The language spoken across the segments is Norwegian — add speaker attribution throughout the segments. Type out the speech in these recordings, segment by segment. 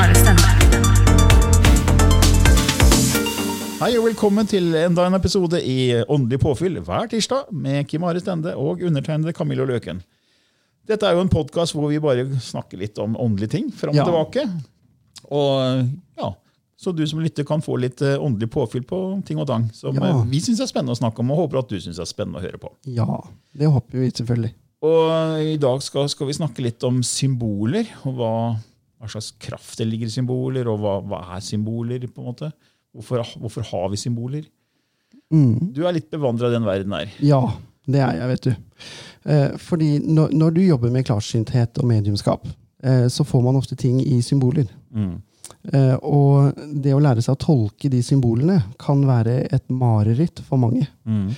Speaker 1: Kim stemme.
Speaker 2: Hei og velkommen til enda en episode i Åndelig påfyll hver tirsdag med Kim Are Stende og undertegnede Camillo Løken. Dette er jo en podkast hvor vi bare snakker litt om åndelige ting fram og
Speaker 3: Ja.
Speaker 2: tilbake. Og ja, Så du som lytter kan få litt eh, åndelig påfyll på ting og tang som
Speaker 3: Ja.
Speaker 2: eh, vi syns er spennende å snakke om, og håper at du syns er spennende å høre på.
Speaker 3: Ja, det håper vi selvfølgelig.
Speaker 2: Og I dag skal, skal vi snakke litt om symboler, og hva, hva slags kraft det ligger i symboler, og hva, hva er symboler? på en måte? Hvorfor, hvorfor har vi symboler?
Speaker 3: Mm.
Speaker 2: Du er litt bevandra i den verden her.
Speaker 3: Ja, det er jeg, vet du. Eh, fordi når, når du jobber med klarsynthet og mediumskap, eh, så får man ofte ting i symboler.
Speaker 2: Mm.
Speaker 3: Eh, og det å lære seg å tolke de symbolene kan være et mareritt for mange.
Speaker 2: Mm.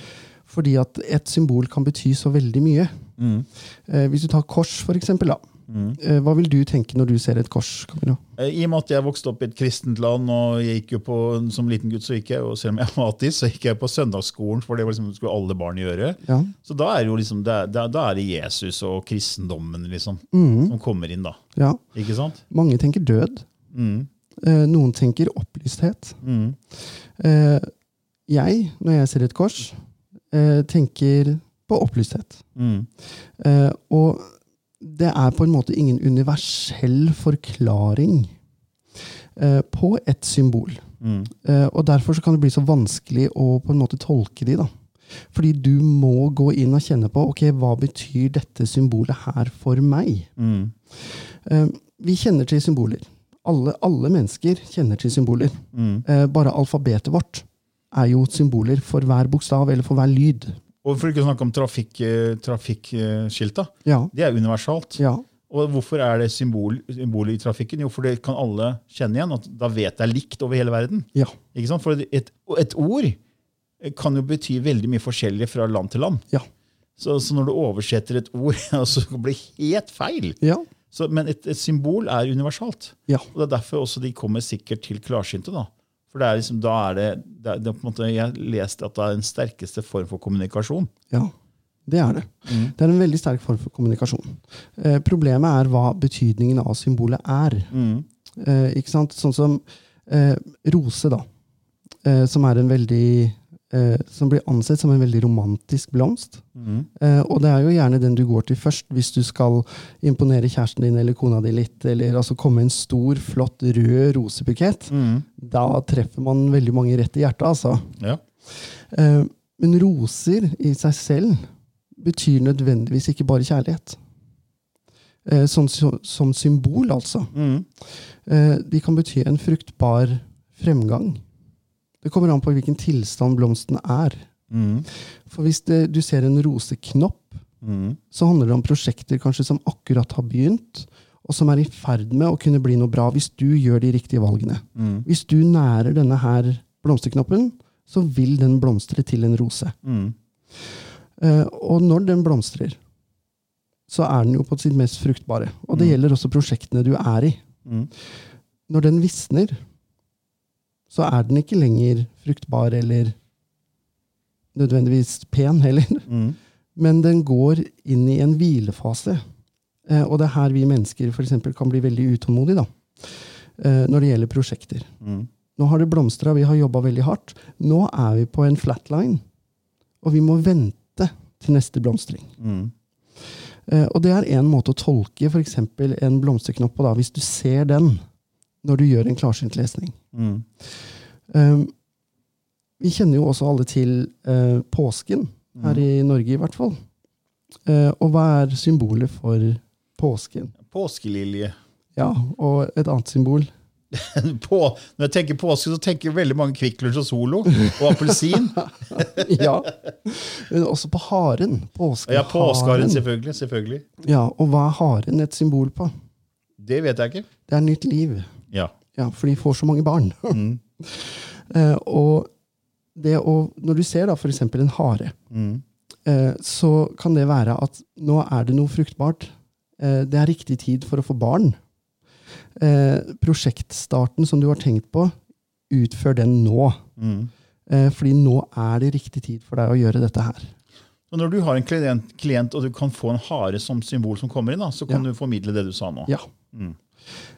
Speaker 3: Fordi at et symbol kan bety så veldig mye.
Speaker 2: Mm.
Speaker 3: Eh, hvis du tar kors, for eksempel, da.
Speaker 2: Mm.
Speaker 3: Eh, hva vil du tenke når du ser et kors? Camillo?
Speaker 2: Eh, I og med at jeg vokste opp i et kristent land, og jeg gikk jo på, som liten gutt, så gikk jeg, og selv om jeg var ateist, så gikk jeg på søndagsskolen, for det var liksom, skulle alle barn gjøre.
Speaker 3: Ja.
Speaker 2: Så da er, liksom, da, da er det Jesus og kristendommen liksom,
Speaker 3: mm.
Speaker 2: som kommer inn, da.
Speaker 3: ja.
Speaker 2: Ikke sant?
Speaker 3: Mange tenker død.
Speaker 2: Mm.
Speaker 3: Eh, noen tenker opplysthet. Eh, jeg, når jeg ser et kors, eh, tenker på opplysthet. Eh, og det er på en måte ingen universell forklaring eh, på et symbol.
Speaker 2: Mm.
Speaker 3: Eh, og derfor så kan det bli så vanskelig å på en måte tolke de. da. Fordi du må gå inn og kjenne på ok, hva betyr dette symbolet her for meg.
Speaker 2: Mm.
Speaker 3: Eh, vi kjenner til symboler. Alle, alle mennesker kjenner til symboler.
Speaker 2: Mm.
Speaker 3: Eh, bare alfabetet vårt er jo symboler for hver bokstav eller for hver lyd.
Speaker 2: Og for ikke å snakke om trafikk, eh, trafikkskilta.
Speaker 3: Ja,
Speaker 2: Det er universalt.
Speaker 3: ja,
Speaker 2: Og hvorfor er det symbol, symbol i trafikken? Jo, for det kan alle kjenne igjen. at Da vet det er likt over hele verden.
Speaker 3: ja,
Speaker 2: Ikke sant? For et, et ord kan jo bety veldig mye forskjellig fra land til land.
Speaker 3: ja.
Speaker 2: Så, så når du oversetter et ord, så blir det helt feil.
Speaker 3: ja,
Speaker 2: Så, men et, et symbol er universalt.
Speaker 3: ja.
Speaker 2: Og Det er derfor også de kommer sikkert til klarsynte. da. For det er liksom, da er det, det, er, det er på en måte, Jeg leste at det er den sterkeste form for kommunikasjon.
Speaker 3: ja. Det er det. Det er en veldig sterk form for kommunikasjon. Eh, problemet er hva betydningen av symbolet er.
Speaker 2: Mm.
Speaker 3: Eh, ikke sant? Sånn som eh, rose, da. Eh, som er en veldig eh, Som blir ansett som en veldig romantisk blomst.
Speaker 2: Mm.
Speaker 3: Eh, og det er jo gjerne den du går til først hvis du skal imponere kjæresten din eller kona di litt. Eller altså komme en stor, flott, rød rosebukett.
Speaker 2: Mm.
Speaker 3: Da treffer man veldig mange rett i hjertet, altså.
Speaker 2: Ja.
Speaker 3: Eh, men roser i seg selv betyr nødvendigvis ikke bare kjærlighet. Eh, som, som symbol, altså.
Speaker 2: Mm.
Speaker 3: Eh, de kan bety en fruktbar fremgang. Det kommer an på hvilken tilstand blomsten er.
Speaker 2: Mm.
Speaker 3: For hvis det, du ser en roseknopp,
Speaker 2: Mm.
Speaker 3: så handler det om prosjekter kanskje som akkurat har begynt, og som er i ferd med å kunne bli noe bra hvis du gjør de riktige valgene.
Speaker 2: Mm.
Speaker 3: Hvis du nærer denne her blomsterknoppen, så vil den blomstre til en rose. Eh, og når den blomstrer, så er den jo på sitt mest fruktbare. Og det
Speaker 2: Mm.
Speaker 3: gjelder også prosjektene du er i.
Speaker 2: Mm.
Speaker 3: Når den visner, så er den ikke lenger fruktbar eller nødvendigvis pen heller.
Speaker 2: Mm.
Speaker 3: Men den går inn i en hvilefase. Eh, og det er her vi mennesker for eksempel, kan bli veldig utålmodige da, eh, når det gjelder prosjekter.
Speaker 2: Mm.
Speaker 3: Nå har det blomstra, vi har jobba veldig hardt. Nå er vi på en flatline, og vi må vente til neste blomstring.
Speaker 2: Mm.
Speaker 3: Eh, og det er en måte å tolke f.eks. en blomsterknopp på, da, hvis du ser den når du gjør en klarsynt lesning.
Speaker 2: Mm.
Speaker 3: Um, vi kjenner jo også alle til uh, påsken, her i Norge i hvert fall. Uh, og hva er symbolet for påsken?
Speaker 2: Påskelilje.
Speaker 3: Ja, og et annet symbol.
Speaker 2: På, når jeg tenker påske, så tenker jeg veldig mange Kvikk Lunsj og Solo og appelsin.
Speaker 3: ja. Men også på haren. Påskeharen.
Speaker 2: Ja, påskeharen, selvfølgelig. selvfølgelig.
Speaker 3: Ja, og hva er haren et symbol på?
Speaker 2: Det vet jeg ikke.
Speaker 3: Det er nytt liv.
Speaker 2: Ja.
Speaker 3: Ja, for de får så mange barn.
Speaker 2: Mm.
Speaker 3: Eh, og det å, når du ser da eksempel en hare,
Speaker 2: Mm.
Speaker 3: eh, så kan det være at nå er det noe fruktbart. Eh, det er riktig tid for å få barn. Eh, prosjektstarten som du har tenkt på, utfør den nå.
Speaker 2: Mm.
Speaker 3: Eh, fordi nå er det riktig tid for deg å gjøre dette her.
Speaker 2: Så når du har en klient, klient og du kan få en hare som symbol som kommer inn, da, så kan
Speaker 3: Ja.
Speaker 2: du formidle det du sa nå.
Speaker 3: Ja.
Speaker 2: Mm.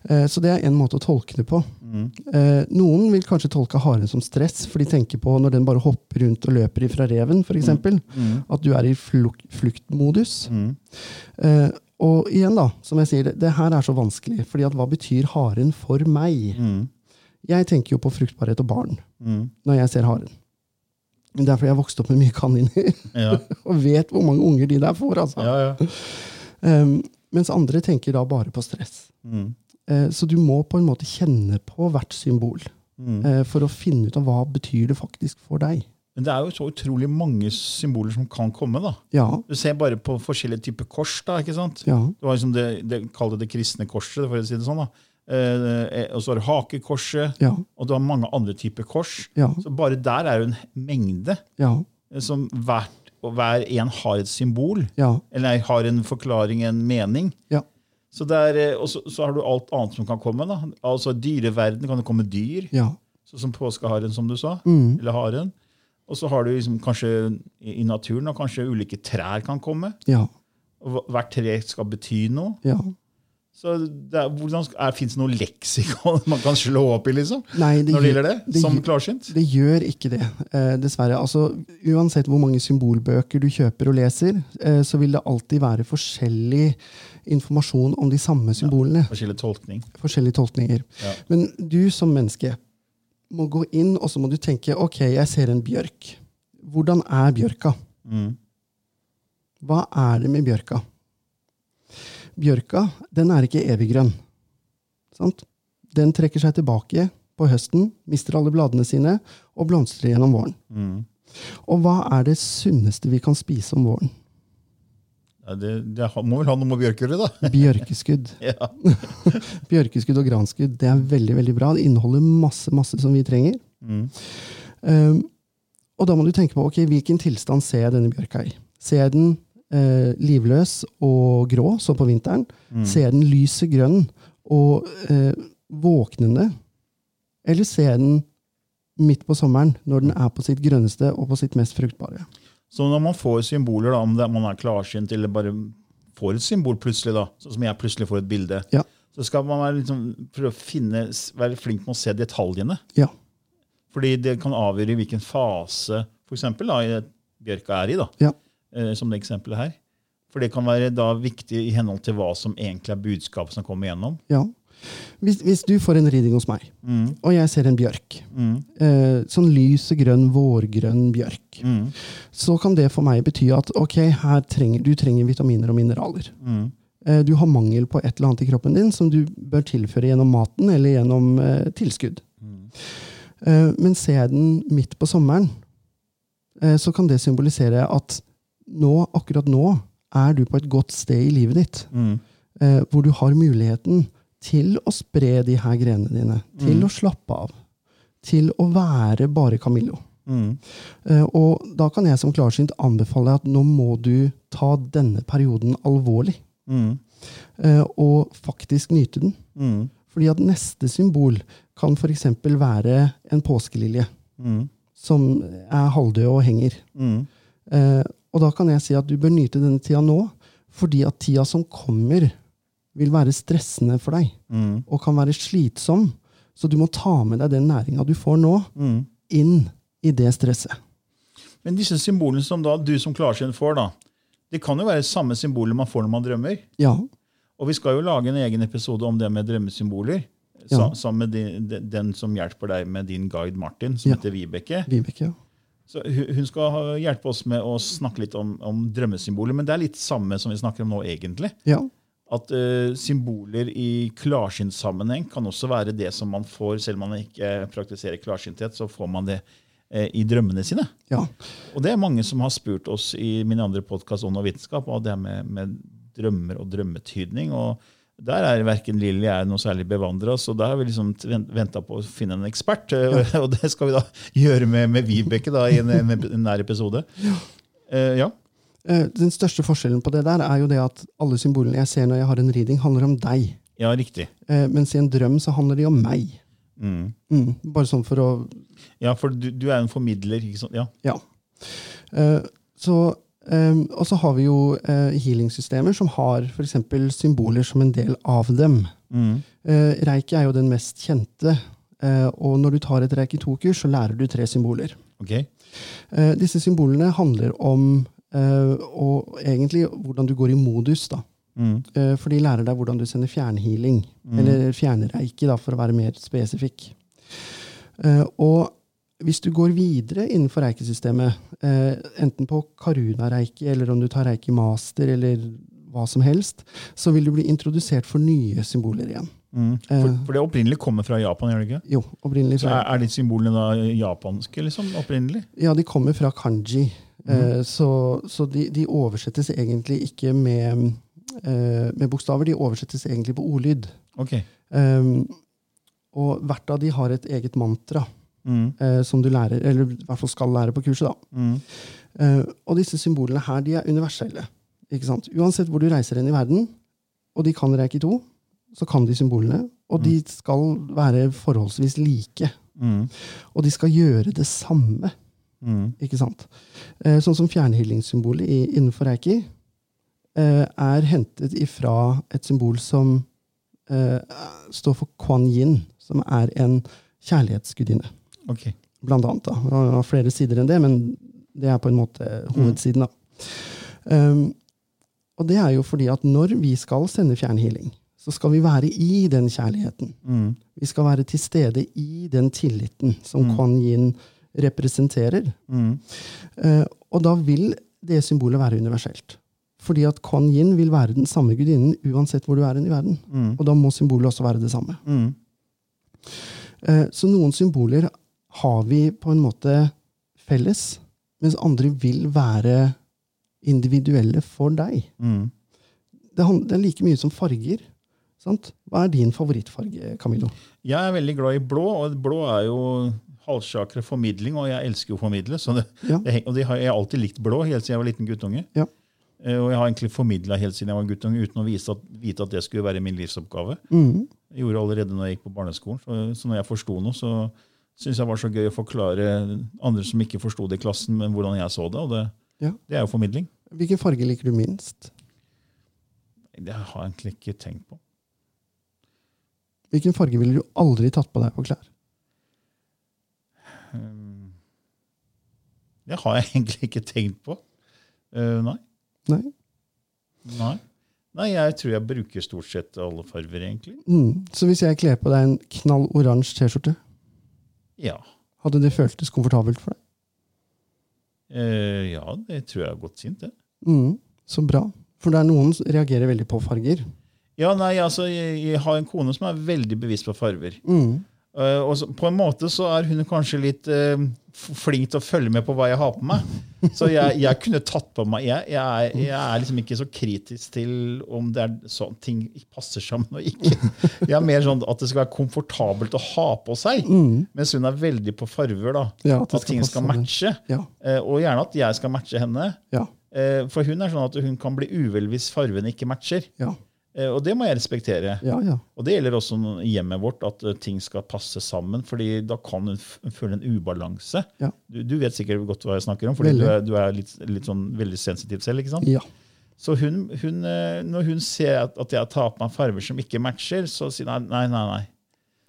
Speaker 3: Eh, så det er en måte å tolke det på.
Speaker 2: Mm.
Speaker 3: Eh, noen vil kanskje tolke haren som stress, for de tenker på når den bare hopper rundt og løper ifra reven, f.eks. eksempel
Speaker 2: Mm.
Speaker 3: At du er i fluk fluktmodus.
Speaker 2: Mm.
Speaker 3: Eh, og igjen, da, som jeg sier, det, det her er så vanskelig. fordi at hva betyr haren for meg?
Speaker 2: Mm.
Speaker 3: Jeg tenker jo på fruktbarhet og barn
Speaker 2: Mm.
Speaker 3: når jeg ser haren. Det er fordi jeg vokste opp med mye kaniner
Speaker 2: Ja.
Speaker 3: og vet hvor mange unger de der får. altså.
Speaker 2: ja, ja.
Speaker 3: Um, mens andre tenker da bare på stress.
Speaker 2: Mm.
Speaker 3: Eh, så du må på en måte kjenne på hvert symbol
Speaker 2: Mm.
Speaker 3: eh, for å finne ut av hva betyr det faktisk for deg.
Speaker 2: Men det er jo så utrolig mange symboler som kan komme. da.
Speaker 3: Ja,
Speaker 2: Du ser bare på forskjellige typer kors. da, ikke sant?
Speaker 3: ja,
Speaker 2: Du har liksom det, det, Kall det det kristne korset, for å si det sånn. da. Eh, eh, og så har du hakekorset,
Speaker 3: ja,
Speaker 2: og du har mange andre typer kors. Så bare der er jo en mengde
Speaker 3: ja,
Speaker 2: eh, som hvert, og hver en har et symbol.
Speaker 3: ja,
Speaker 2: Eller har en forklaring, en mening.
Speaker 3: ja,
Speaker 2: Så der, eh, og så, så har du alt annet som kan komme. da. Altså dyreverden kan det komme dyr,
Speaker 3: ja.
Speaker 2: Så, som påskeharen, som du sa.
Speaker 3: Mm,
Speaker 2: Eller haren. Og så har du liksom kanskje i i naturen, og kanskje ulike trær kan komme.
Speaker 3: ja,
Speaker 2: Og hvert tre skal bety noe.
Speaker 3: ja.
Speaker 2: Så det er, hvordan er, Fins det noe leksikon man kan slå opp i, liksom?
Speaker 3: Nei, det,
Speaker 2: Når det gjelder det?
Speaker 3: det
Speaker 2: Som klarsynt?
Speaker 3: det gjør ikke det, eh, dessverre. Altså, uansett hvor mange symbolbøker du kjøper og leser, eh, så vil det alltid være forskjellig informasjon om de samme symbolene.
Speaker 2: Forskjellig tolkning.
Speaker 3: Forskjellige tolkninger.
Speaker 2: Ja.
Speaker 3: Men du som menneske må gå inn og så må du tenke ok, jeg ser en bjørk. Hvordan er bjørka?
Speaker 2: Mm.
Speaker 3: Hva er det med bjørka? Bjørka den er ikke eviggrønn. Sant? Den trekker seg tilbake på høsten, mister alle bladene sine og blomstrer gjennom våren.
Speaker 2: Mm.
Speaker 3: Og hva er det sunneste vi kan spise om våren?
Speaker 2: Ja, det, det må vel ha noe med bjørk å gjøre, da.
Speaker 3: Bjørkeskudd. Bjørkeskudd og granskudd det er veldig veldig bra. Det inneholder masse masse som vi trenger.
Speaker 2: Mm.
Speaker 3: Um, og da må du tenke på ok, hvilken tilstand ser jeg denne bjørka i. Ser jeg den eh, livløs og grå, som på vinteren?
Speaker 2: Mm.
Speaker 3: Ser den lyse grønn og eh, våknende? Eller ser den midt på sommeren, når den er på sitt grønneste og på sitt mest fruktbare?
Speaker 2: Så når man får symboler, da, om det, man er klarsynt eller bare får et symbol plutselig, da, sånn som jeg plutselig får et bilde,
Speaker 3: Ja.
Speaker 2: så skal man være, liksom, prøve å finne, være flink med å se detaljene.
Speaker 3: Ja.
Speaker 2: Fordi det kan avgjøre hvilken fase for eksempel, da, i bjørka er i, da,
Speaker 3: Ja.
Speaker 2: Eh, som det eksempelet her. For det kan være da viktig i henhold til hva som egentlig er budskapet som kommer igjennom.
Speaker 3: ja. Hvis, hvis du får en reading hos meg,
Speaker 2: Mm.
Speaker 3: og jeg ser en bjørk,
Speaker 2: Mm.
Speaker 3: eh, sånn lysegrønn, vårgrønn bjørk,
Speaker 2: Mm.
Speaker 3: så kan det for meg bety at ok, her trenger, du trenger vitaminer og mineraler.
Speaker 2: Mm.
Speaker 3: Eh, Du har mangel på et eller annet i kroppen din som du bør tilføre gjennom maten eller gjennom eh, tilskudd.
Speaker 2: Mm.
Speaker 3: Eh, men ser jeg den midt på sommeren, eh, så kan det symbolisere at nå, akkurat nå er du på et godt sted i livet ditt,
Speaker 2: Mm.
Speaker 3: eh, hvor du har muligheten til å spre de her grenene dine, til
Speaker 2: Mm.
Speaker 3: å slappe av, til å være bare Camillo.
Speaker 2: Mm.
Speaker 3: Eh, og da kan jeg som klarsynt anbefale at nå må du ta denne perioden alvorlig,
Speaker 2: Mm.
Speaker 3: eh, og faktisk nyte den.
Speaker 2: Mm.
Speaker 3: Fordi at neste symbol kan f.eks. være en påskelilje
Speaker 2: Mm.
Speaker 3: som er halvdød og henger.
Speaker 2: Mm.
Speaker 3: Eh, og da kan jeg si at du bør nyte denne tida nå, fordi at tida som kommer, vil være stressende for deg
Speaker 2: Mm.
Speaker 3: og kan være slitsom. Så du må ta med deg den næringa du får nå,
Speaker 2: Mm.
Speaker 3: inn i det stresset.
Speaker 2: Men disse symbolene som da du som klarsyn får, da, det kan jo være samme symboler man får når man drømmer.
Speaker 3: Ja.
Speaker 2: Og vi skal jo lage en egen episode om det med drømmesymboler.
Speaker 3: Ja.
Speaker 2: Sammen med de, de, den som hjelper deg med din guide Martin, som
Speaker 3: Ja.
Speaker 2: heter Vibeke.
Speaker 3: Vibeke, ja.
Speaker 2: Så hun skal hjelpe oss med å snakke litt om, om drømmesymboler. Men det er litt samme som vi snakker om nå, egentlig.
Speaker 3: ja.
Speaker 2: At uh, symboler i klarsynssammenheng kan også være det som man får, selv om man ikke praktiserer klarsynthet, så får man det eh, i drømmene sine.
Speaker 3: ja.
Speaker 2: Og det er mange som har spurt oss i min andre podkast om noe vitenskap og det er med, med drømmer og drømmetydning. og der er verken Lilly er noe særlig bevandra, så der har vi liksom venta på å finne en ekspert. eh, Og det skal vi da gjøre med, med Vibeke da, i en, en, nær episode. Uh, ja.
Speaker 3: Eh, Den største forskjellen på det der er jo det at alle symbolene jeg ser når jeg har en reading, handler om deg.
Speaker 2: ja, riktig.
Speaker 3: Uh, Mens i en drøm så handler de om meg.
Speaker 2: Mm.
Speaker 3: Mm. Bare sånn for å
Speaker 2: Ja, for du, du er en formidler. ikke sant? Ja.
Speaker 3: Ja. Uh, så, eh, og så har vi jo uh, healingsystemer som har f.eks. symboler som en del av dem.
Speaker 2: Mm.
Speaker 3: Uh, reiki er jo den mest kjente. Uh, og når du tar et reiki 2-kurs, så lærer du tre symboler. Okay. Disse symbolene handler om og egentlig hvordan du går i modus. da.
Speaker 2: Mm.
Speaker 3: For de lærer deg hvordan du sender fjernhealing. Eller fjernreiki, da, for å være mer spesifikk. Og hvis du går videre innenfor reikesystemet, eh, enten på Karuna-reiki, eller om du tar reiki master, eller hva som helst, så vil du bli introdusert for nye symboler igjen.
Speaker 2: Mm. For,
Speaker 3: Eh.
Speaker 2: for det opprinnelig kommer fra Japan? gjør det ikke?
Speaker 3: Jo, opprinnelig
Speaker 2: Så er, er de symbolene da japanske? liksom, opprinnelig?
Speaker 3: Ja, de kommer fra kanji. Eh, så så de, de oversettes egentlig ikke med, eh, med bokstaver, de oversettes egentlig på ordlyd.
Speaker 2: Ok.
Speaker 3: Um, og hvert av de har et eget mantra
Speaker 2: Mm.
Speaker 3: eh, som du lærer, eller i hvert fall skal lære på kurset. da.
Speaker 2: Mm.
Speaker 3: Eh, og disse symbolene her de er universelle. ikke sant? Uansett hvor du reiser hen i verden, og de kan reiki 2, så kan de symbolene. Og de skal være forholdsvis like.
Speaker 2: Mm.
Speaker 3: Og de skal gjøre det samme.
Speaker 2: Mm.
Speaker 3: ikke sant? Eh, sånn som fjernhealingssymbolet innenfor reiki eh, er hentet ifra et symbol som eh, står for Kuan Yin, som er en kjærlighetsgudinne.
Speaker 2: Ok.
Speaker 3: Blant annet. da. Det har flere sider enn det, men det er på en måte hovedsiden. da. Um, og det er jo fordi at når vi skal sende fjernhealing, så skal vi være i den kjærligheten.
Speaker 2: Mm.
Speaker 3: Vi skal være til stede i den tilliten som
Speaker 2: Mm.
Speaker 3: Kuan Yin representerer.
Speaker 2: Mm.
Speaker 3: Uh, og da vil det symbolet være universelt. Fordi at Kuan Yin vil være den samme gudinnen uansett hvor du er i verden.
Speaker 2: Mm.
Speaker 3: Og da må symbolet også være det samme.
Speaker 2: Mm.
Speaker 3: Eh, så noen symboler har vi på en måte felles, mens andre vil være individuelle for deg.
Speaker 2: Mm.
Speaker 3: Det, er like mye som farger. Sant? Hva er din favorittfarge, Camillo?
Speaker 2: Jeg er veldig glad i blå, og blå er jo halvsjakre formidling, og jeg elsker å formidle. Så det,
Speaker 3: Ja.
Speaker 2: det, og det har, jeg har alltid likt blå, helt siden jeg var liten guttunge.
Speaker 3: Ja.
Speaker 2: Eh, Og jeg har egentlig formidla helt siden jeg var guttunge, uten å at, vite at det skulle være min livsoppgave.
Speaker 3: Mm.
Speaker 2: Jeg gjorde det allerede når jeg gikk på barneskolen. Så, så når jeg forsto noe, så syntes jeg var så gøy å forklare andre som ikke forsto det i klassen, men hvordan jeg så det. Og det,
Speaker 3: Ja.
Speaker 2: det er jo formidling.
Speaker 3: Hvilken farge liker du minst?
Speaker 2: Det har jeg egentlig ikke tenkt på.
Speaker 3: Hvilken farge ville du aldri tatt på deg på klær?
Speaker 2: Um, Det har jeg egentlig ikke tenkt på. Uh, nei.
Speaker 3: Nei?
Speaker 2: nei. Nei, jeg tror jeg bruker stort sett alle farger, egentlig.
Speaker 3: Mm. Så hvis jeg kler på deg en knall oransje T-skjorte,
Speaker 2: Ja.
Speaker 3: hadde det føltes komfortabelt for deg?
Speaker 2: Eh, ja, det tror jeg har gått fint, det.
Speaker 3: Mm. Så bra. For det er noen som reagerer veldig på farger.
Speaker 2: Ja, nei, altså, jeg, jeg har en kone som er veldig bevisst på farger.
Speaker 3: Mm.
Speaker 2: Eh, og så, på en måte så er hun kanskje litt uh, flink til å følge med på hva jeg har på meg. Så jeg, jeg kunne tatt på meg jeg, jeg, er, jeg er liksom ikke så kritisk til om det er sånn ting passer sammen og ikke. Jeg er mer sånn at det skal være komfortabelt å ha på seg. Mens hun er veldig på farver. da.
Speaker 3: Mm. Ja, at
Speaker 2: at ting skal matche.
Speaker 3: Ja.
Speaker 2: Uh, og gjerne at jeg skal matche henne.
Speaker 3: Ja.
Speaker 2: For hun er sånn at hun kan bli uvel hvis farvene ikke matcher.
Speaker 3: ja.
Speaker 2: Eh, Og det må jeg respektere.
Speaker 3: Ja, ja.
Speaker 2: Og det gjelder også hjemmet vårt, at eh, ting skal passe sammen. fordi da kan hun føle en ubalanse.
Speaker 3: Ja.
Speaker 2: Du, du vet sikkert godt hva jeg snakker om, fordi du er, du er litt, litt sånn veldig sensitiv selv. ikke sant?
Speaker 3: ja.
Speaker 2: Så hun, hun, eh, når hun ser at, at jeg tar på meg farger som ikke matcher, så sier hun nei, nei, nei.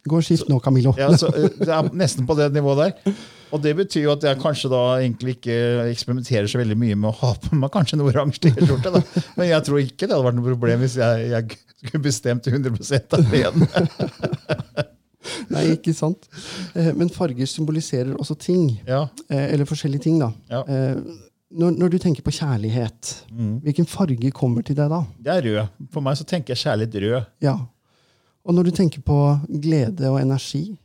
Speaker 3: Gå og skift nå, Camillo.
Speaker 2: Ja, så, det er nesten på det nivået der. Og det betyr jo at jeg kanskje da egentlig ikke eksperimenterer så veldig mye med å ha på meg kanskje en oransje T-skjorte. Men jeg tror ikke det hadde vært noe problem hvis jeg, jeg skulle bestemt 100% alene.
Speaker 3: Nei, ikke sant? Eh, Men farger symboliserer også ting.
Speaker 2: Ja,
Speaker 3: Eh, Eller forskjellige ting, da.
Speaker 2: Ja.
Speaker 3: Eh, Når, når du tenker på kjærlighet, hvilken farge kommer til deg da?
Speaker 2: det er rød. For meg så tenker jeg kjærlighet rød.
Speaker 3: Ja. Og når du tenker på glede og energi,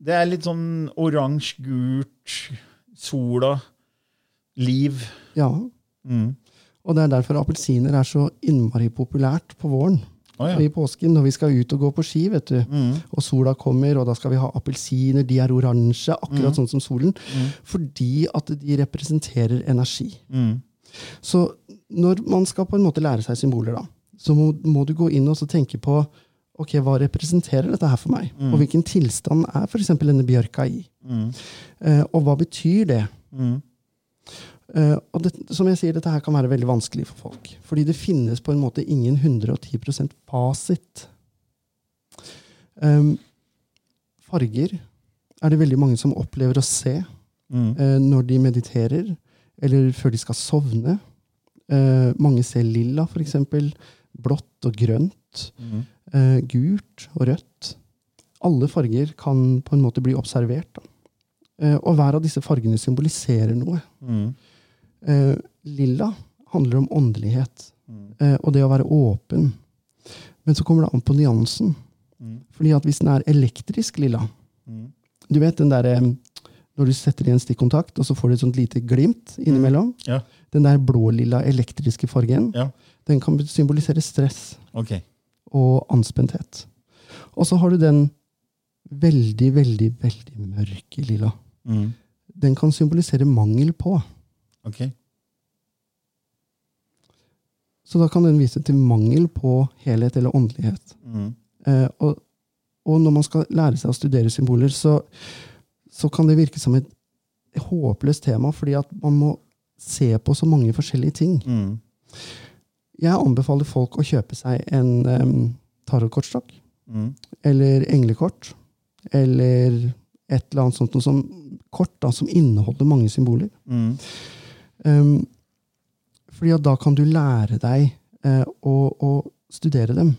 Speaker 2: Det er litt sånn oransje, gult, sola, liv.
Speaker 3: ja.
Speaker 2: Mm.
Speaker 3: Og det er derfor appelsiner er så innmari populært på våren.
Speaker 2: Oh, ja.
Speaker 3: I påsken, når vi skal ut og gå på ski, vet du.
Speaker 2: Mm.
Speaker 3: Og sola kommer, og da skal vi ha appelsiner. De er oransje, akkurat sånn som solen. Fordi at de representerer energi.
Speaker 2: Mm.
Speaker 3: Så når man skal på en måte lære seg symboler, da, så må, må du gå inn og så tenke på ok, hva representerer dette her for meg? Og hvilken tilstand er f.eks. denne bjørka i?
Speaker 2: Mm.
Speaker 3: Eh, og hva betyr det?
Speaker 2: Mm.
Speaker 3: Eh, og det, som jeg sier, dette her kan være veldig vanskelig for folk. Fordi det finnes på en måte ingen 110 fasit. Um, farger er det veldig mange som opplever å se
Speaker 2: Mm.
Speaker 3: eh, når de mediterer, eller før de skal sovne. Mange ser lilla, eksempel. Blått og grønt.
Speaker 2: Mm.
Speaker 3: Eh, gult og rødt. Alle farger kan på en måte bli observert. Eh, og hver av disse fargene symboliserer noe.
Speaker 2: Mm.
Speaker 3: Eh, lilla handler om åndelighet
Speaker 2: Mm.
Speaker 3: eh, og det å være åpen. Men så kommer det an på nyansen.
Speaker 2: Mm.
Speaker 3: Fordi at hvis den er elektrisk lilla
Speaker 2: Mm.
Speaker 3: Du vet den derre når du setter i en stikkontakt, og så får du et sånt lite glimt innimellom.
Speaker 2: Ja.
Speaker 3: Den der blå-lilla elektriske fargen,
Speaker 2: Ja.
Speaker 3: den kan symbolisere stress
Speaker 2: Ok.
Speaker 3: Og anspenthet. Og så har du den veldig, veldig, veldig mørke lilla.
Speaker 2: Mm.
Speaker 3: Den kan symbolisere mangel på.
Speaker 2: Ok.
Speaker 3: Så da kan den vise til mangel på helhet eller åndelighet.
Speaker 2: Mm.
Speaker 3: Eh, og, og når man skal lære seg å studere symboler, så, så kan det virke som et håpløst tema, fordi at man må se på så mange forskjellige ting.
Speaker 2: Mm.
Speaker 3: Jeg anbefaler folk å kjøpe seg en um, tarotkortstokk,
Speaker 2: Mm.
Speaker 3: eller englekort, eller et eller annet sånt noe som kort da, som inneholder mange symboler.
Speaker 2: Mm.
Speaker 3: Um, fordi at da kan du lære deg uh, å, å studere dem.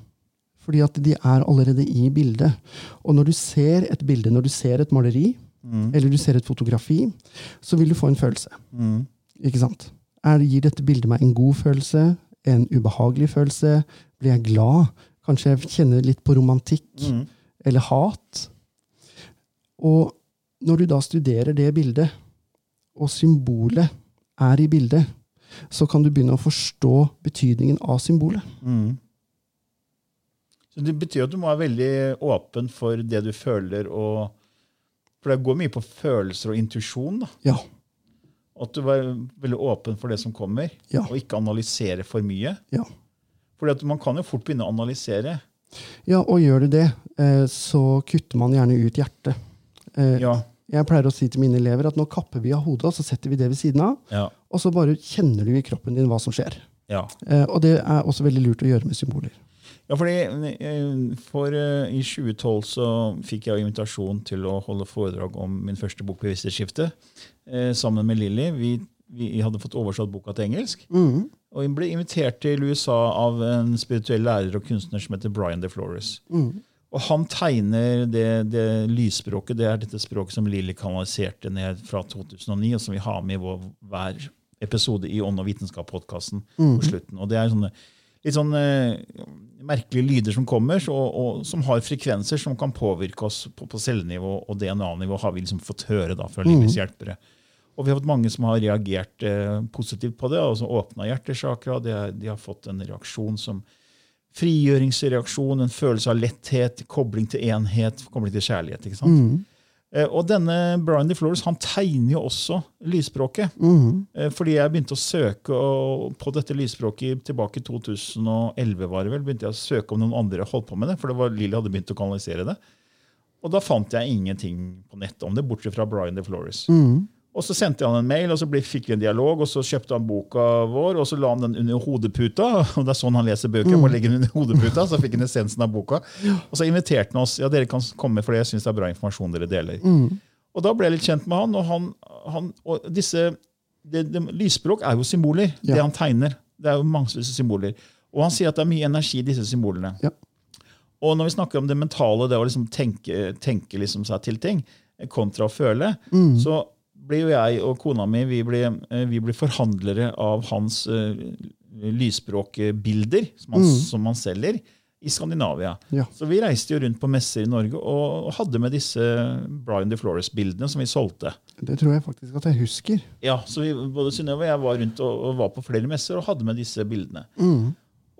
Speaker 3: Fordi at de er allerede i bildet. Og når du ser et bilde, når du ser et maleri,
Speaker 2: Mm.
Speaker 3: eller du ser et fotografi, så vil du få en følelse.
Speaker 2: Mm.
Speaker 3: Ikke sant? Er, gir dette bildet meg en god følelse? En ubehagelig følelse? Blir jeg glad? Kanskje jeg kjenner litt på romantikk?
Speaker 2: Mm.
Speaker 3: eller hat. Og når du da studerer det bildet, og symbolet er i bildet, så kan du begynne å forstå betydningen av symbolet.
Speaker 2: Mm. Så Det betyr at du må være veldig åpen for det du føler. og For det går mye på følelser og intuisjon.
Speaker 3: Ja.
Speaker 2: At du var veldig åpen for det som kommer,
Speaker 3: Ja.
Speaker 2: og ikke analysere for mye.
Speaker 3: Ja.
Speaker 2: Fordi Man kan jo fort begynne å analysere.
Speaker 3: ja, og gjør du det, eh, så kutter man gjerne ut hjertet. Eh,
Speaker 2: Ja,
Speaker 3: Jeg pleier å si til mine elever at nå kapper vi av hodet, og så setter vi det ved siden av,
Speaker 2: ja,
Speaker 3: og så bare kjenner du i kroppen din hva som skjer.
Speaker 2: ja.
Speaker 3: Eh, Og det er også veldig lurt å gjøre med symboler.
Speaker 2: Ja, fordi eh, for eh, I 2012 så fikk jeg jo invitasjon til å holde foredrag om min første bok, 'Bevissthetsskiftet', eh, sammen med Lilly. Vi, vi hadde fått oversatt boka til engelsk.
Speaker 3: Mm.
Speaker 2: Og jeg ble invitert til USA av en spirituell lærer og kunstner som heter Brian De Flores.
Speaker 3: Mhm.
Speaker 2: Og han tegner det, det lysspråket. Det er dette språket som Lilly kanaliserte ned fra 2009, og som vi har med i vår, hver episode i Ånd og vitenskap-podkasten på slutten. Og det er sånne litt sånn eh, merkelige lyder som kommer, og, og som har frekvenser som kan påvirke oss på, på cellenivå og DNA-nivå, har vi liksom fått høre da fra livets hjelpere. Og vi har fått mange som har reagert eh, positivt på det, som åpna hjertesakra. De, de har fått en reaksjon som frigjøringsreaksjon, en følelse av letthet, kobling til enhet, kobling til kjærlighet. ikke sant? Eh, Og denne Brian DeFlores han tegner jo også lysspråket.
Speaker 3: Mm.
Speaker 2: Eh, Fordi jeg begynte å søke på dette lysspråket tilbake i 2011. var det vel, begynte jeg å søke om noen andre holdt på med det. For det var Lilly hadde begynt å kanalisere det. Og da fant jeg ingenting på nettet om det, bortsett fra Brian DeFlores.
Speaker 3: Mhm.
Speaker 2: Og så sendte han en mail, og så fikk vi en dialog, og så kjøpte han boka vår, og så la han den under hodeputa. og Det er sånn han leser bøker. bare legge den under hodeputa, Så fikk han essensen av boka. Og så inviterte han oss. ja, dere kan komme, for jeg synes det er bra informasjon dere deler. Og da ble jeg litt kjent med han, og, han, han, og disse det, det, Lysspråk er jo symboler, det han tegner. Det er jo mange symboler. Og han sier at det er mye energi i disse symbolene.
Speaker 3: Ja.
Speaker 2: Og når vi snakker om det mentale, det å liksom tenke, tenke liksom seg til ting, kontra å føle,
Speaker 3: Mm.
Speaker 2: så blir jo jeg og kona mi vi blir, eh, vi blir forhandlere av hans uh, lysspråkbilder som han, som han selger i Skandinavia.
Speaker 3: Mm. Ja.
Speaker 2: Så vi reiste jo rundt på messer i Norge og, og hadde med disse Brian De Flores-bildene som vi solgte.
Speaker 3: Det tror jeg faktisk at jeg husker.
Speaker 2: Ja, så vi, Både Synnøve og jeg var rundt og, og var på flere messer og hadde med disse bildene.
Speaker 3: Mm.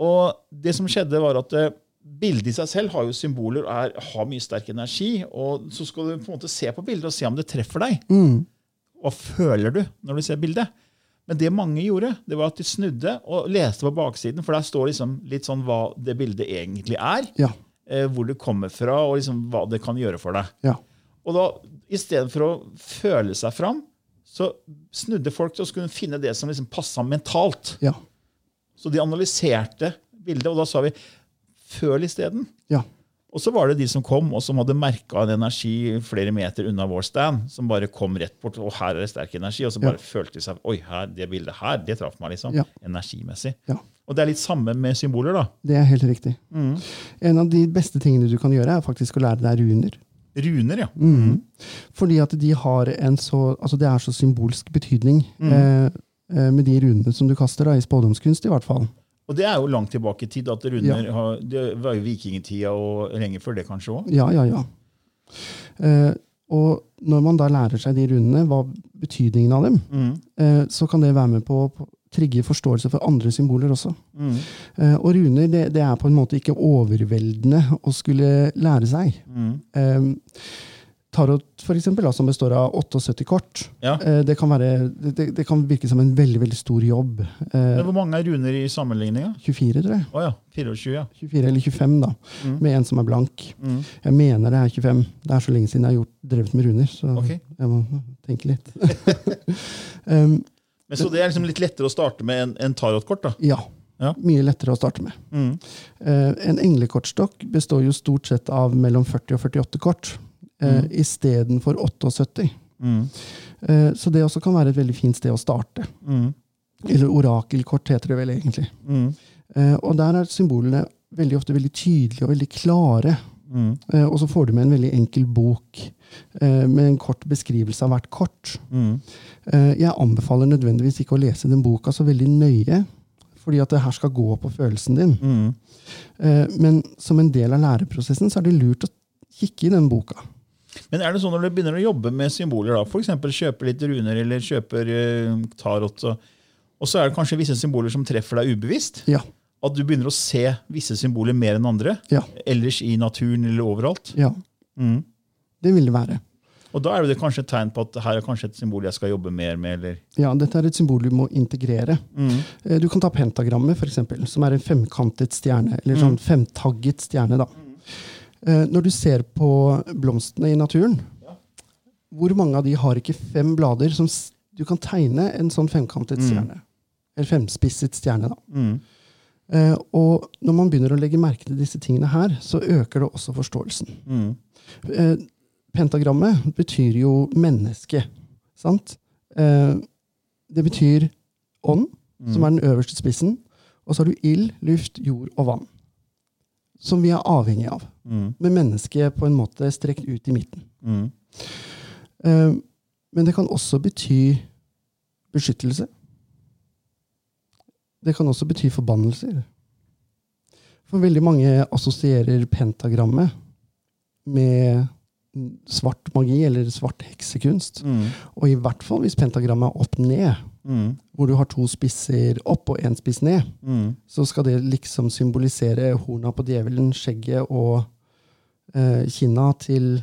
Speaker 2: Og det som skjedde var at eh, Bildet i seg selv har jo symboler og har mye sterk energi. og Så skal du på en måte se på bildet og se om det treffer deg.
Speaker 3: Mm.
Speaker 2: Hva føler du når du ser bildet? Men det mange gjorde, det var at de snudde og leste på baksiden, for der står liksom litt sånn hva det bildet egentlig er.
Speaker 3: Ja.
Speaker 2: Eh, hvor det kommer fra, og liksom hva det kan gjøre for deg.
Speaker 3: Ja.
Speaker 2: Og da, istedenfor å føle seg fram, så snudde folk til å skulle finne det som liksom passa mentalt.
Speaker 3: Ja.
Speaker 2: Så de analyserte bildet, og da sa vi føl isteden.
Speaker 3: Ja.
Speaker 2: Og så var det de som kom, og som hadde merka en energi flere meter unna vår stand, som bare kom rett bort. Og her er det sterk energi. Og så bare følte de seg Oi, her, det bildet her, det traff meg, liksom.
Speaker 3: Ja.
Speaker 2: Energimessig.
Speaker 3: Ja.
Speaker 2: Og det er litt samme med symboler, da.
Speaker 3: Det er helt riktig. En av de beste tingene du kan gjøre, er faktisk å lære deg runer.
Speaker 2: Runer, ja.
Speaker 3: Mm. Fordi at de har en så Altså det er så symbolsk betydning eh, eh, med de runene som du kaster, da, i spådomskunst i hvert fall.
Speaker 2: Og det er jo langt tilbake i tid. at runder har, Det var jo vikingtida og lenge før det kanskje òg.
Speaker 3: Ja, ja, ja. Eh, og når man da lærer seg de runene, hva betydningen av dem, eh, så kan det være med på å trigge forståelse for andre symboler også. Eh, og runer, det, det er på en måte ikke overveldende å skulle lære seg. Eh, Tarot, for eksempel, da, som består av 78 kort,
Speaker 2: Ja.
Speaker 3: eh, det, kan være, det, det kan virke som en veldig veldig stor jobb. Eh,
Speaker 2: Men hvor mange er runer i sammenligninga?
Speaker 3: 24, tror jeg.
Speaker 2: Oh, ja. 24, ja.
Speaker 3: 24 eller 25, da. Med en som er blank. Jeg mener det er 25. Det er så lenge siden jeg har gjort, drevet med runer, så
Speaker 2: okay.
Speaker 3: jeg må tenke litt. um,
Speaker 2: Men Så det er liksom litt lettere å starte med en, en tarotkort? da?
Speaker 3: ja.
Speaker 2: Ja.
Speaker 3: Mye lettere å starte med. Eh, en englekortstokk består jo stort sett av mellom 40 og 48 kort, uh, istedenfor 78. Eh, så det også kan være et veldig fint sted å starte. Eller orakelkort heter det vel egentlig. Eh, og der er symbolene veldig ofte veldig tydelige og veldig klare. Eh, og så får du med en veldig enkel bok eh, med en kort beskrivelse av hvert kort. Eh, jeg anbefaler nødvendigvis ikke å lese den boka så veldig nøye, fordi at det her skal gå på følelsen din. Eh, men som en del av læreprosessen så er det lurt å kikke i den boka.
Speaker 2: Men er det sånn når du begynner å jobbe med symboler, da, f.eks. kjøper litt runer eller kjøper uh, tarot, og, og så er det kanskje visse symboler som treffer deg ubevisst?
Speaker 3: Ja.
Speaker 2: At du begynner å se visse symboler mer enn andre?
Speaker 3: Ja.
Speaker 2: Ellers i naturen eller overalt?
Speaker 3: ja. Det vil det være.
Speaker 2: Og da er det kanskje et tegn på at her er kanskje et symbol jeg skal jobbe mer med? eller...
Speaker 3: Ja, dette er et symbol du må integrere. Mm. Du kan ta pentagrammet, for eksempel, som er en femkantet stjerne. Eller sånn femtagget stjerne, da. Eh, Når du ser på blomstene i naturen, hvor mange av de har ikke fem blader som du kan tegne en sånn femkantet stjerne? Eller femspisset stjerne, da. Eh, Og når man begynner å legge merke til disse tingene her, så øker det også forståelsen. Eh, Pentagrammet betyr jo menneske, sant? Uh, Det betyr ånd, som er den øverste spissen. Og så har du ild, luft, jord og vann. Som vi er avhengig av. Med mennesket på en måte strekt ut i midten. Eh, Men det kan også bety beskyttelse. Det kan også bety forbannelser. For veldig mange assosierer pentagrammet med svart magi eller svart heksekunst. Og i hvert fall hvis pentagrammet er opp-ned, hvor du har to spisser opp og én spiss ned, så skal det liksom symbolisere horna på djevelen, skjegget og eh, kinna til,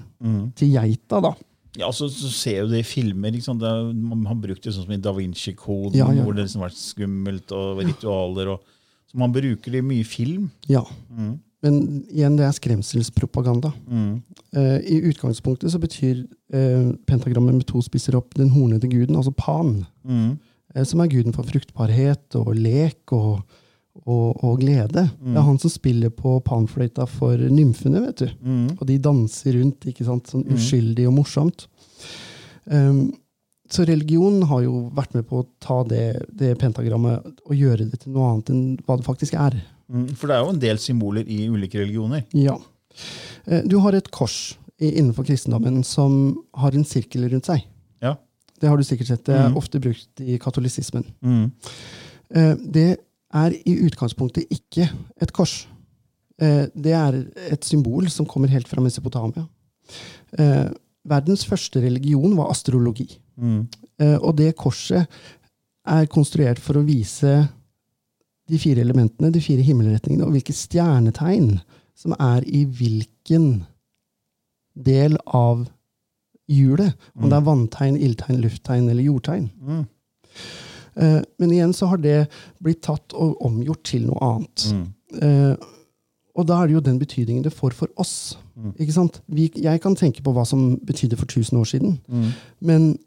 Speaker 3: til geita, da.
Speaker 2: Ja, så, så ser jo det i filmer. Det, man har brukt det sånn som i Da Vinci-koden,
Speaker 3: Ja, ja.
Speaker 2: hvor det liksom har vært skummelt og ritualer. Og, så man bruker det i mye film.
Speaker 3: Ja.
Speaker 2: Mm.
Speaker 3: Men igjen, det er skremselspropaganda.
Speaker 2: Mm.
Speaker 3: Uh, I utgangspunktet så betyr uh, pentagrammet med to spisser opp den hornede guden, altså Pan,
Speaker 2: Mm.
Speaker 3: Eh, som er guden for fruktbarhet og lek og, og, og glede. Det er han som spiller på panfløyta for nymfene, vet du.
Speaker 2: Mm.
Speaker 3: Og de danser rundt, ikke sant? sånn uskyldig og morsomt. Um, så religion har jo vært med på å ta det, det pentagrammet og gjøre det til noe annet enn hva det faktisk er.
Speaker 2: Mm. For det er jo en del symboler i ulike religioner.
Speaker 3: Ja. Eh, Du har et kors innenfor kristendommen som har en sirkel rundt seg. Det har du sikkert sett. Det er
Speaker 2: mm.
Speaker 3: ofte brukt i katolisismen.
Speaker 2: Mm.
Speaker 3: Eh, Det er i utgangspunktet ikke et kors. Eh, Det er et symbol som kommer helt fra Mesopotamia. Eh, Verdens første religion var astrologi.
Speaker 2: Mm.
Speaker 3: Og det korset er konstruert for å vise de fire elementene, de fire himmelretningene, og hvilke stjernetegn som er i hvilken del av hjulet. Om det er vanntegn, ildtegn, lufttegn eller jordtegn.
Speaker 2: Mm.
Speaker 3: Eh, Men igjen så har det blitt tatt og omgjort til noe annet.
Speaker 2: Mm.
Speaker 3: Eh, og da er det jo den betydningen det får for oss.
Speaker 2: Mm.
Speaker 3: Ikke sant? Vi, jeg kan tenke på hva som betydde for 1000 år siden,
Speaker 2: Mm.
Speaker 3: men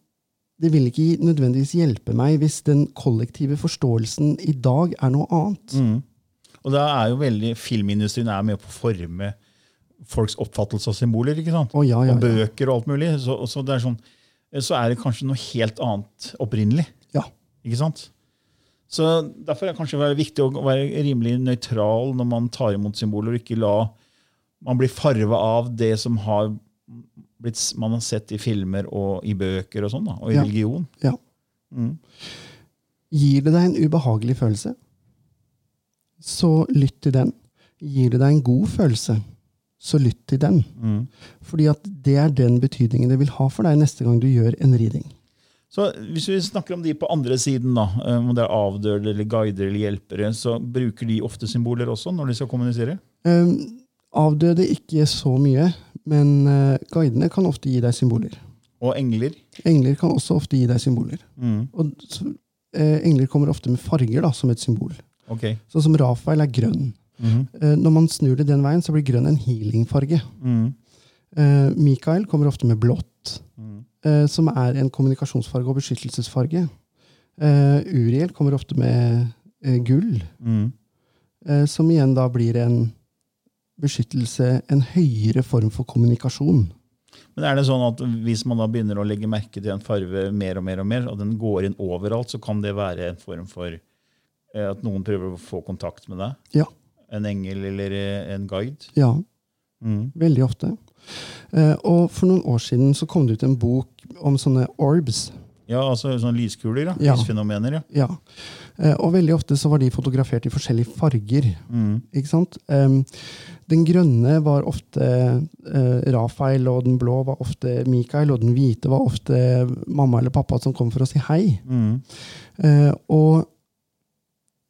Speaker 3: det vil ikke nødvendigvis hjelpe meg hvis den kollektive forståelsen i dag er noe annet.
Speaker 2: Mm. Og da er jo veldig, Filmindustrien er med på å forme folks oppfattelse av symboler. ikke sant?
Speaker 3: Oh, ja, ja,
Speaker 2: Og bøker og alt mulig. Så, så, det er sånn, så er det kanskje noe helt annet opprinnelig.
Speaker 3: Ja.
Speaker 2: Ikke sant? Så Derfor er det kanskje viktig å være rimelig nøytral når man tar imot symboler, og ikke la man bli farva av det som har blitt, man har sett i filmer og i bøker og sånn, da, og i
Speaker 3: Ja.
Speaker 2: religion.
Speaker 3: Ja.
Speaker 2: Mm.
Speaker 3: Gir det deg en ubehagelig følelse, så lytt til den. Gir det deg en god følelse, så lytt til den.
Speaker 2: Mm.
Speaker 3: Fordi at det er den betydningen det vil ha for deg neste gang du gjør en reading.
Speaker 2: Så Hvis vi snakker om de på andre siden, da, eh, om det er avdøde eller guider eller hjelpere, så bruker de ofte symboler også når de skal kommunisere?
Speaker 3: Um, avdøde ikke så mye, men uh, guidene kan ofte gi deg symboler.
Speaker 2: Og engler?
Speaker 3: Engler kan også ofte gi deg symboler.
Speaker 2: Mm.
Speaker 3: Og eh, engler kommer ofte med farger da, som et symbol.
Speaker 2: Okay.
Speaker 3: Sånn som Rafael er grønn. Eh, når man snur det den veien, så blir grønn en healingfarge.
Speaker 2: Mm.
Speaker 3: Eh, Mikael kommer ofte med blått,
Speaker 2: Mm.
Speaker 3: eh, som er en kommunikasjonsfarge og beskyttelsesfarge. Uriel kommer ofte med gull,
Speaker 2: Mm.
Speaker 3: som igjen da blir en beskyttelse, en høyere form for kommunikasjon.
Speaker 2: Men er det sånn at hvis man da begynner å legge merke til en farve mer og mer, og mer, og den går inn overalt, så kan det være en form for at noen prøver å få kontakt med deg?
Speaker 3: Ja.
Speaker 2: En engel eller eh, en guide?
Speaker 3: Ja,
Speaker 2: Mm.
Speaker 3: veldig ofte. Eh, og for noen år siden så kom det ut en bok om sånne orbs.
Speaker 2: Ja, altså sånne lyskuler, da,
Speaker 3: Ja.
Speaker 2: Lysfenomener, ja.
Speaker 3: Ja. Eh, og veldig ofte så var de fotografert i forskjellige farger.
Speaker 2: Mm.
Speaker 3: Ikke sant? Den grønne var ofte Rafael, og den blå var ofte Mikael, og den hvite var ofte mamma eller pappa som kom for å si hei.
Speaker 2: Mm.
Speaker 3: Eh, og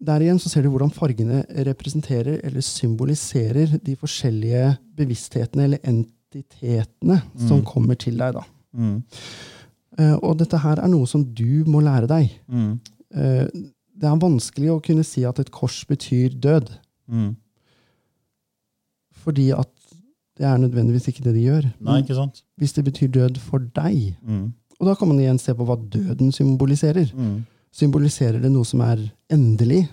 Speaker 3: der igjen så ser du hvordan fargene representerer eller symboliserer de forskjellige bevissthetene eller entitetene som
Speaker 2: Mm.
Speaker 3: kommer til deg. da.
Speaker 2: Mm.
Speaker 3: Eh, og dette her er noe som du må lære deg.
Speaker 2: Mm.
Speaker 3: Eh, det er vanskelig å kunne si at et kors betyr død,
Speaker 2: Mm.
Speaker 3: fordi at det er nødvendigvis ikke det de gjør.
Speaker 2: Nei, ikke sant?
Speaker 3: Hvis det betyr død for deg,
Speaker 2: Mm.
Speaker 3: og da kan man igjen se på hva døden symboliserer.
Speaker 2: Mm.
Speaker 3: Symboliserer det noe som er endelig?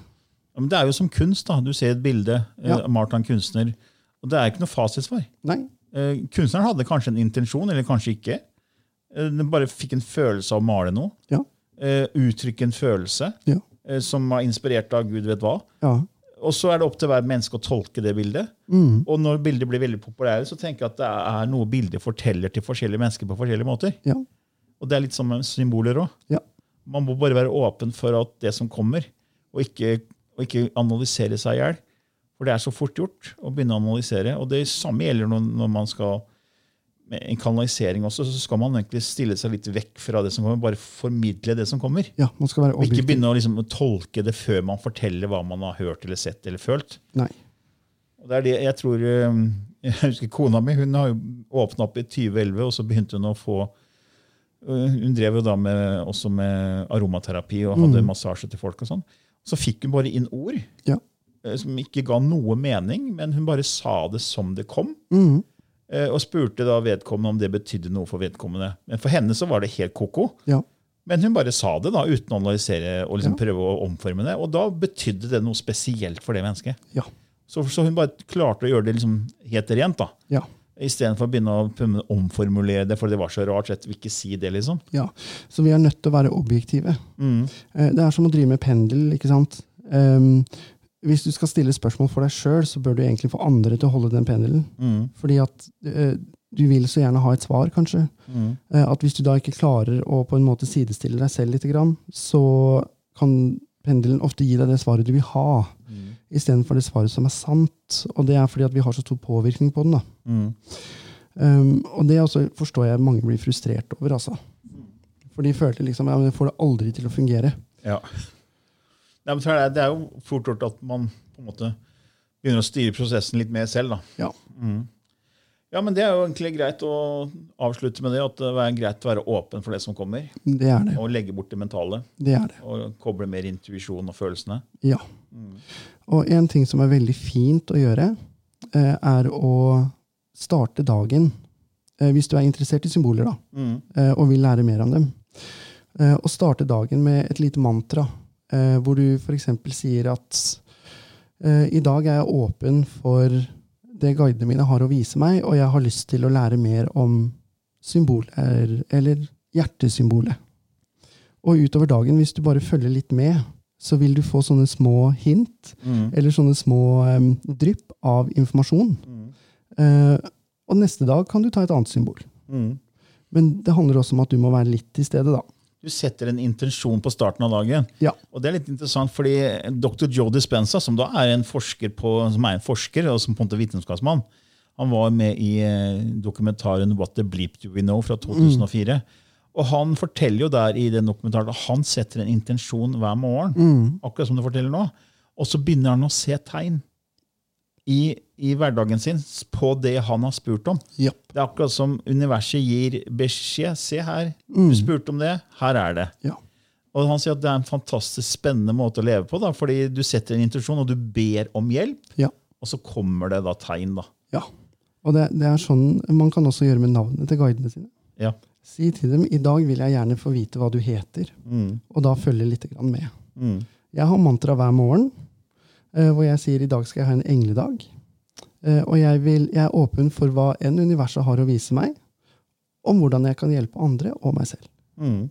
Speaker 2: Ja, men det er jo som kunst. da. Du ser et bilde eh,
Speaker 3: Ja.
Speaker 2: malt av en kunstner, og det er ikke noe fasitsvar.
Speaker 3: Nei.
Speaker 2: Eh, kunstneren hadde kanskje en intensjon, eller kanskje ikke. Eh, den bare fikk en følelse av å male noe.
Speaker 3: Ja.
Speaker 2: Eh, uttrykke en følelse
Speaker 3: Ja.
Speaker 2: eh, som var inspirert av gud vet hva.
Speaker 3: Ja.
Speaker 2: Og så er det opp til hver menneske å tolke det bildet.
Speaker 3: Mm.
Speaker 2: Og når bilder blir veldig populære, så tenker jeg at det er noe bildet forteller til forskjellige mennesker på forskjellige måter.
Speaker 3: Ja.
Speaker 2: Og det er litt som symboler òg.
Speaker 3: Ja.
Speaker 2: Man må bare være åpen for at det som kommer, og ikke, og ikke analysere seg i hjel. For det er så fort gjort å begynne å analysere. Og det samme gjelder når, når man skal med en kanalisering også, så skal man egentlig stille seg litt vekk fra det som kommer, bare formidle det som kommer.
Speaker 3: ja, man skal være
Speaker 2: Og ikke begynne å liksom, tolke det før man forteller hva man har hørt eller sett eller følt.
Speaker 3: Nei.
Speaker 2: Og det er det jeg tror eh, Jeg husker kona mi hun har jo åpna opp i 2011, og så begynte hun å få Hun drev jo da med, også med aromaterapi og hadde massasje til folk. og sånn. Så fikk hun bare inn ord
Speaker 3: Ja.
Speaker 2: eh, som ikke ga noe mening, men hun bare sa det som det kom.
Speaker 3: Mhm.
Speaker 2: eh, Og spurte da vedkommende om det betydde noe for vedkommende. Men for henne så var det helt ko-ko.
Speaker 3: Ja.
Speaker 2: Men hun bare sa det da, uten å analysere og liksom prøve å omforme det. Og da betydde det noe spesielt for det mennesket.
Speaker 3: Ja.
Speaker 2: Så, så hun bare klarte å gjøre det liksom helt rent. da.
Speaker 3: Ja.
Speaker 2: Istedenfor å begynne å omformulere det, for det var så rart. jeg vil ikke si det, liksom.
Speaker 3: ja. Så vi er nødt til å være objektive.
Speaker 2: Mm.
Speaker 3: Eh, Det er som å drive med pendel. ikke sant? Um, hvis du skal stille spørsmål for deg sjøl, så bør du egentlig få andre til å holde den pendelen.
Speaker 2: Mm.
Speaker 3: Fordi at uh, du vil så gjerne ha et svar, kanskje.
Speaker 2: Mm.
Speaker 3: Uh, At hvis du da ikke klarer å på en måte sidestille deg selv litt, så kan pendelen ofte gi deg det svaret du vil ha,
Speaker 2: Mm.
Speaker 3: Istedenfor det svaret som er sant. Og det er fordi at vi har så stor påvirkning på den. da.
Speaker 2: Mm.
Speaker 3: Um, og det også forstår jeg mange blir frustrert over. altså. For de føler liksom ja, men jeg får det aldri til å fungere.
Speaker 2: Ja. Så er det, det er jo fort gjort at man på en måte begynner å styre prosessen litt mer selv. da.
Speaker 3: Ja.
Speaker 2: Ja, men Det er jo egentlig greit å avslutte med det. At det er greit å være åpen for det som kommer.
Speaker 3: Det er det.
Speaker 2: Og legge bort det mentale.
Speaker 3: det, er det.
Speaker 2: Og koble mer intuisjon og følelsene.
Speaker 3: Ja. Og en ting som er veldig fint å gjøre, eh, er å starte dagen eh, Hvis du er interessert i symboler da, eh, og vil lære mer om dem. eh, Å starte dagen med et lite mantra, eh, hvor du f.eks. sier at eh, i dag er jeg åpen for det guidene mine har å vise meg, og jeg har lyst til å lære mer om symboler, eller hjertesymbolet. Og utover dagen, hvis du bare følger litt med, så vil du få sånne små hint, eller sånne små um, drypp av informasjon. Eh, og neste dag kan du ta et annet symbol. Men det handler også om at du må være litt til stede, da.
Speaker 2: Du setter en intensjon på starten av dagen.
Speaker 3: Ja.
Speaker 2: Og det er litt interessant, fordi dr. Joe Dispenza, som da er en forsker, på, som er en forsker og som på en måte vitenskapsmann, han var med i eh, dokumentaren What the Bleep Do We Know fra 2004. Og han forteller jo der i den dokumentaren at han setter en intensjon hver morgen. akkurat som du forteller nå. Og så begynner han å se tegn i, i hverdagen sin på det han har spurt om.
Speaker 3: Yep.
Speaker 2: Det er akkurat som universet gir beskjed. Se her, du spurte om det, her er det.
Speaker 3: Ja.
Speaker 2: Og han sier at det er en fantastisk spennende måte å leve på, da, fordi du setter en intensjon, og du ber om hjelp,
Speaker 3: Ja.
Speaker 2: og så kommer det da tegn. da.
Speaker 3: ja. Og det, det er sånn man kan også gjøre med navnene til guidene sine.
Speaker 2: Ja.
Speaker 3: Si til dem i dag vil jeg gjerne få vite hva du heter,
Speaker 2: Mm.
Speaker 3: og da følge litt grann med.
Speaker 2: Mm.
Speaker 3: Jeg har mantra hver morgen eh, hvor jeg sier i dag skal jeg ha en engledag. Eh, og jeg, vil, jeg er åpen for hva enn universet har å vise meg, om hvordan jeg kan hjelpe andre og meg selv.
Speaker 2: Mm.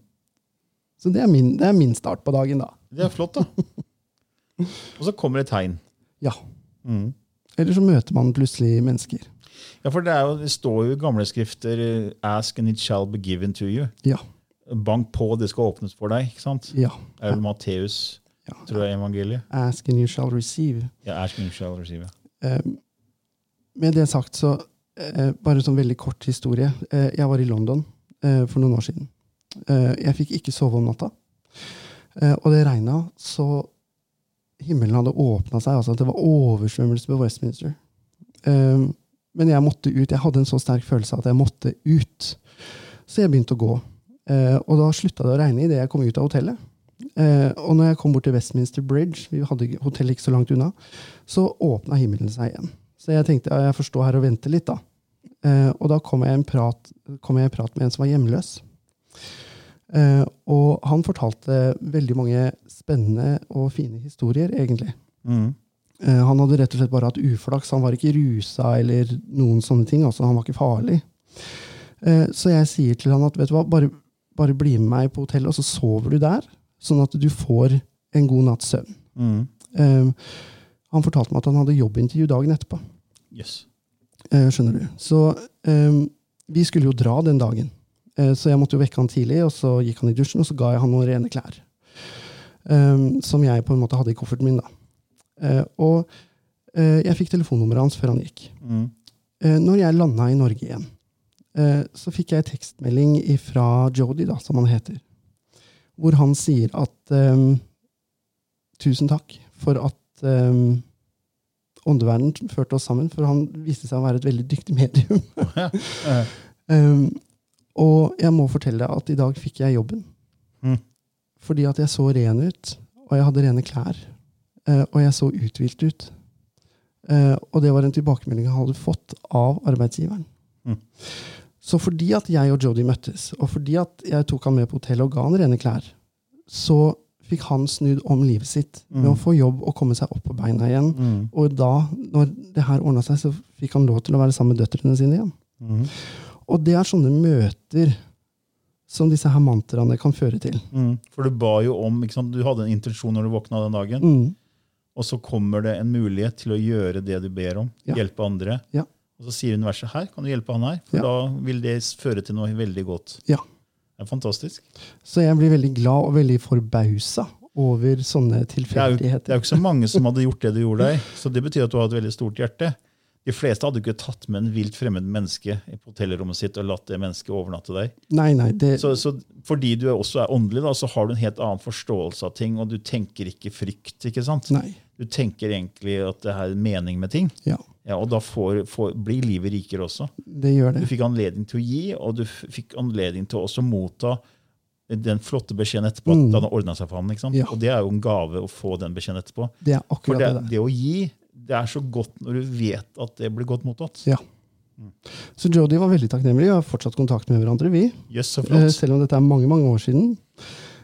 Speaker 3: Så det er min, det er min start på dagen, da.
Speaker 2: Det er flott, da. og så kommer det tegn.
Speaker 3: Ja.
Speaker 2: Mm.
Speaker 3: Eller så møter man plutselig mennesker.
Speaker 2: Ja, for det, er jo, det står jo i gamle skrifter 'Ask and it shall be given to you'.
Speaker 3: Ja.
Speaker 2: Bank på, det skal åpnes for deg. ikke sant?
Speaker 3: Ja.
Speaker 2: Det er vel Matteus,
Speaker 3: ja.
Speaker 2: tror jeg, evangeliet.
Speaker 3: Ask and you shall receive.
Speaker 2: Ja, ask and you shall receive.
Speaker 3: Eh, med det sagt, så eh, bare sånn veldig kort historie. Eh, jeg var i London for noen år siden. Eh, jeg fikk ikke sove om natta. Eh, og det regna så himmelen hadde åpna seg. altså at Det var oversvømmelse på Westminster. Eh, men jeg måtte ut. Jeg hadde en så sterk følelse at jeg måtte ut. Så jeg begynte å gå. Eh, og da slutta det å regne idet jeg kom ut av hotellet. Eh, og når jeg kom bort til Westminster Bridge, vi hadde hotellet ikke så langt unna, så åpna himmelen seg igjen. Så jeg tenkte ja, jeg får stå her og vente litt, da. Eh, og da kom jeg, prat, kom jeg i prat med en som var hjemløs. Eh, og han fortalte veldig mange spennende og fine historier, egentlig.
Speaker 2: Mm.
Speaker 3: Eh, han hadde rett og slett bare hatt uflaks. Han var ikke rusa eller noen sånne ting. altså Han var ikke farlig. Eh, så jeg sier til han at vet du hva, bare, bare bli med meg på hotellet, og så sover du der. Sånn at du får en god natts søvn.
Speaker 2: Mm.
Speaker 3: Eh, han fortalte meg at han hadde jobbintervju dagen etterpå.
Speaker 2: Yes.
Speaker 3: Skjønner du. Så vi skulle jo dra den dagen. Så jeg måtte jo vekke han tidlig, og så gikk han i dusjen, og så ga jeg han noen rene klær. Som jeg på en måte hadde i kofferten min. da. Eh, og eh, jeg fikk telefonnummeret hans før han gikk.
Speaker 2: Mm.
Speaker 3: Eh, når jeg landa i Norge igjen, eh, så fikk jeg tekstmelding fra Jody, da, som han heter, hvor han sier at eh, tusen takk for at eh, åndeverdenen førte oss sammen, for han viste seg å være et veldig dyktig medium. Um, Og jeg må fortelle deg at i dag fikk jeg jobben.
Speaker 2: Mm.
Speaker 3: Fordi at jeg så ren ut, og jeg hadde rene klær. Eh, Og jeg så uthvilt ut. Eh, Og det var en tilbakemelding jeg hadde fått av arbeidsgiveren.
Speaker 2: Mm.
Speaker 3: Så fordi at jeg og Jodi møttes, og fordi at jeg tok han med på hotellet og ga han rene klær, så fikk han snudd om livet sitt med
Speaker 2: Mm.
Speaker 3: å få jobb og komme seg opp på beina igjen.
Speaker 2: Mm.
Speaker 3: Og da, når det her ordna seg, så fikk han lov til å være sammen med døtrene sine igjen.
Speaker 2: Mm.
Speaker 3: Og det er sånne møter som disse her mantraene kan føre til.
Speaker 2: Mm. For du ba jo om, du hadde en intensjon når du våkna den dagen,
Speaker 3: Mm.
Speaker 2: Og så kommer det en mulighet til å gjøre det du ber om.
Speaker 3: Ja.
Speaker 2: Hjelpe andre.
Speaker 3: Ja.
Speaker 2: Og så sier universet her kan du hjelpe han her, for
Speaker 3: Ja.
Speaker 2: da vil det føre til noe veldig godt.
Speaker 3: Ja.
Speaker 2: Det er fantastisk.
Speaker 3: Så jeg blir veldig glad og veldig forbausa over sånne
Speaker 2: Det er, det er jo ikke så mange som hadde gjort det du gjorde deg, så det betyr at du har et veldig stort hjerte. De fleste hadde ikke tatt med en vilt fremmed menneske på hotellrommet sitt og latt det mennesket overnatte deg.
Speaker 3: Nei, nei, det,
Speaker 2: Så, så fordi du også er åndelig, da, så har du en helt annen forståelse av ting, og du tenker ikke frykt. ikke sant?
Speaker 3: nei.
Speaker 2: Du tenker egentlig at det er mening med ting.
Speaker 3: Ja,
Speaker 2: Ja, og da får, får, blir livet rikere også.
Speaker 3: det gjør det.
Speaker 2: Du fikk anledning til å gi, og du fikk anledning til å også motta den flotte beskjeden etterpå. at
Speaker 3: Mm.
Speaker 2: det hadde ordna seg for han?
Speaker 3: Ja.
Speaker 2: Og det er jo en gave å få den beskjeden etterpå.
Speaker 3: Det er
Speaker 2: For
Speaker 3: akkurat
Speaker 2: det,
Speaker 3: det der.
Speaker 2: det å gi, det er så godt når du vet at det blir godt mottatt.
Speaker 3: Ja. Så Jodie var veldig takknemlig. Vi har fortsatt kontakt med hverandre, vi.
Speaker 2: Yes, så
Speaker 3: Eh,
Speaker 2: flott.
Speaker 3: Selv om dette er mange, mange år siden.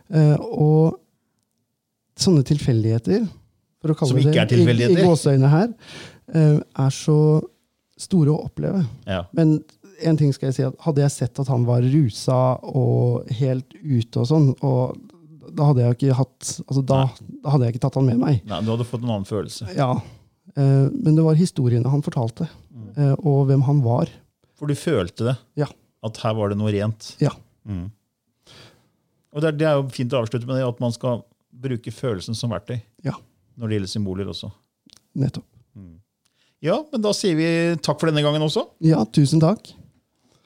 Speaker 3: Eh, Og sånne tilfeldigheter, for å kalle
Speaker 2: Som ikke
Speaker 3: det
Speaker 2: er tilfeldigheter.
Speaker 3: i, i gåseøyne her, eh, er så store å oppleve.
Speaker 2: Ja.
Speaker 3: Men en ting skal jeg si at hadde jeg sett at han var rusa og helt ute og sånn, og da hadde jeg ikke hatt altså da, da hadde jeg ikke tatt han med meg.
Speaker 2: Nei, du hadde fått en annen følelse.
Speaker 3: Ja. Eh, Men det var historiene han fortalte, eh, og hvem han var.
Speaker 2: For du følte det.
Speaker 3: Ja.
Speaker 2: At her var det noe rent.
Speaker 3: Ja.
Speaker 2: Mm. Og det er, det er jo fint å avslutte med det, at man skal bruke følelsen som verktøy. Når det gjelder symboler også.
Speaker 3: Nettopp.
Speaker 2: Ja, men da sier vi takk for denne gangen også.
Speaker 3: Ja, tusen takk.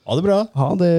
Speaker 2: Ha det bra.
Speaker 3: Ha det.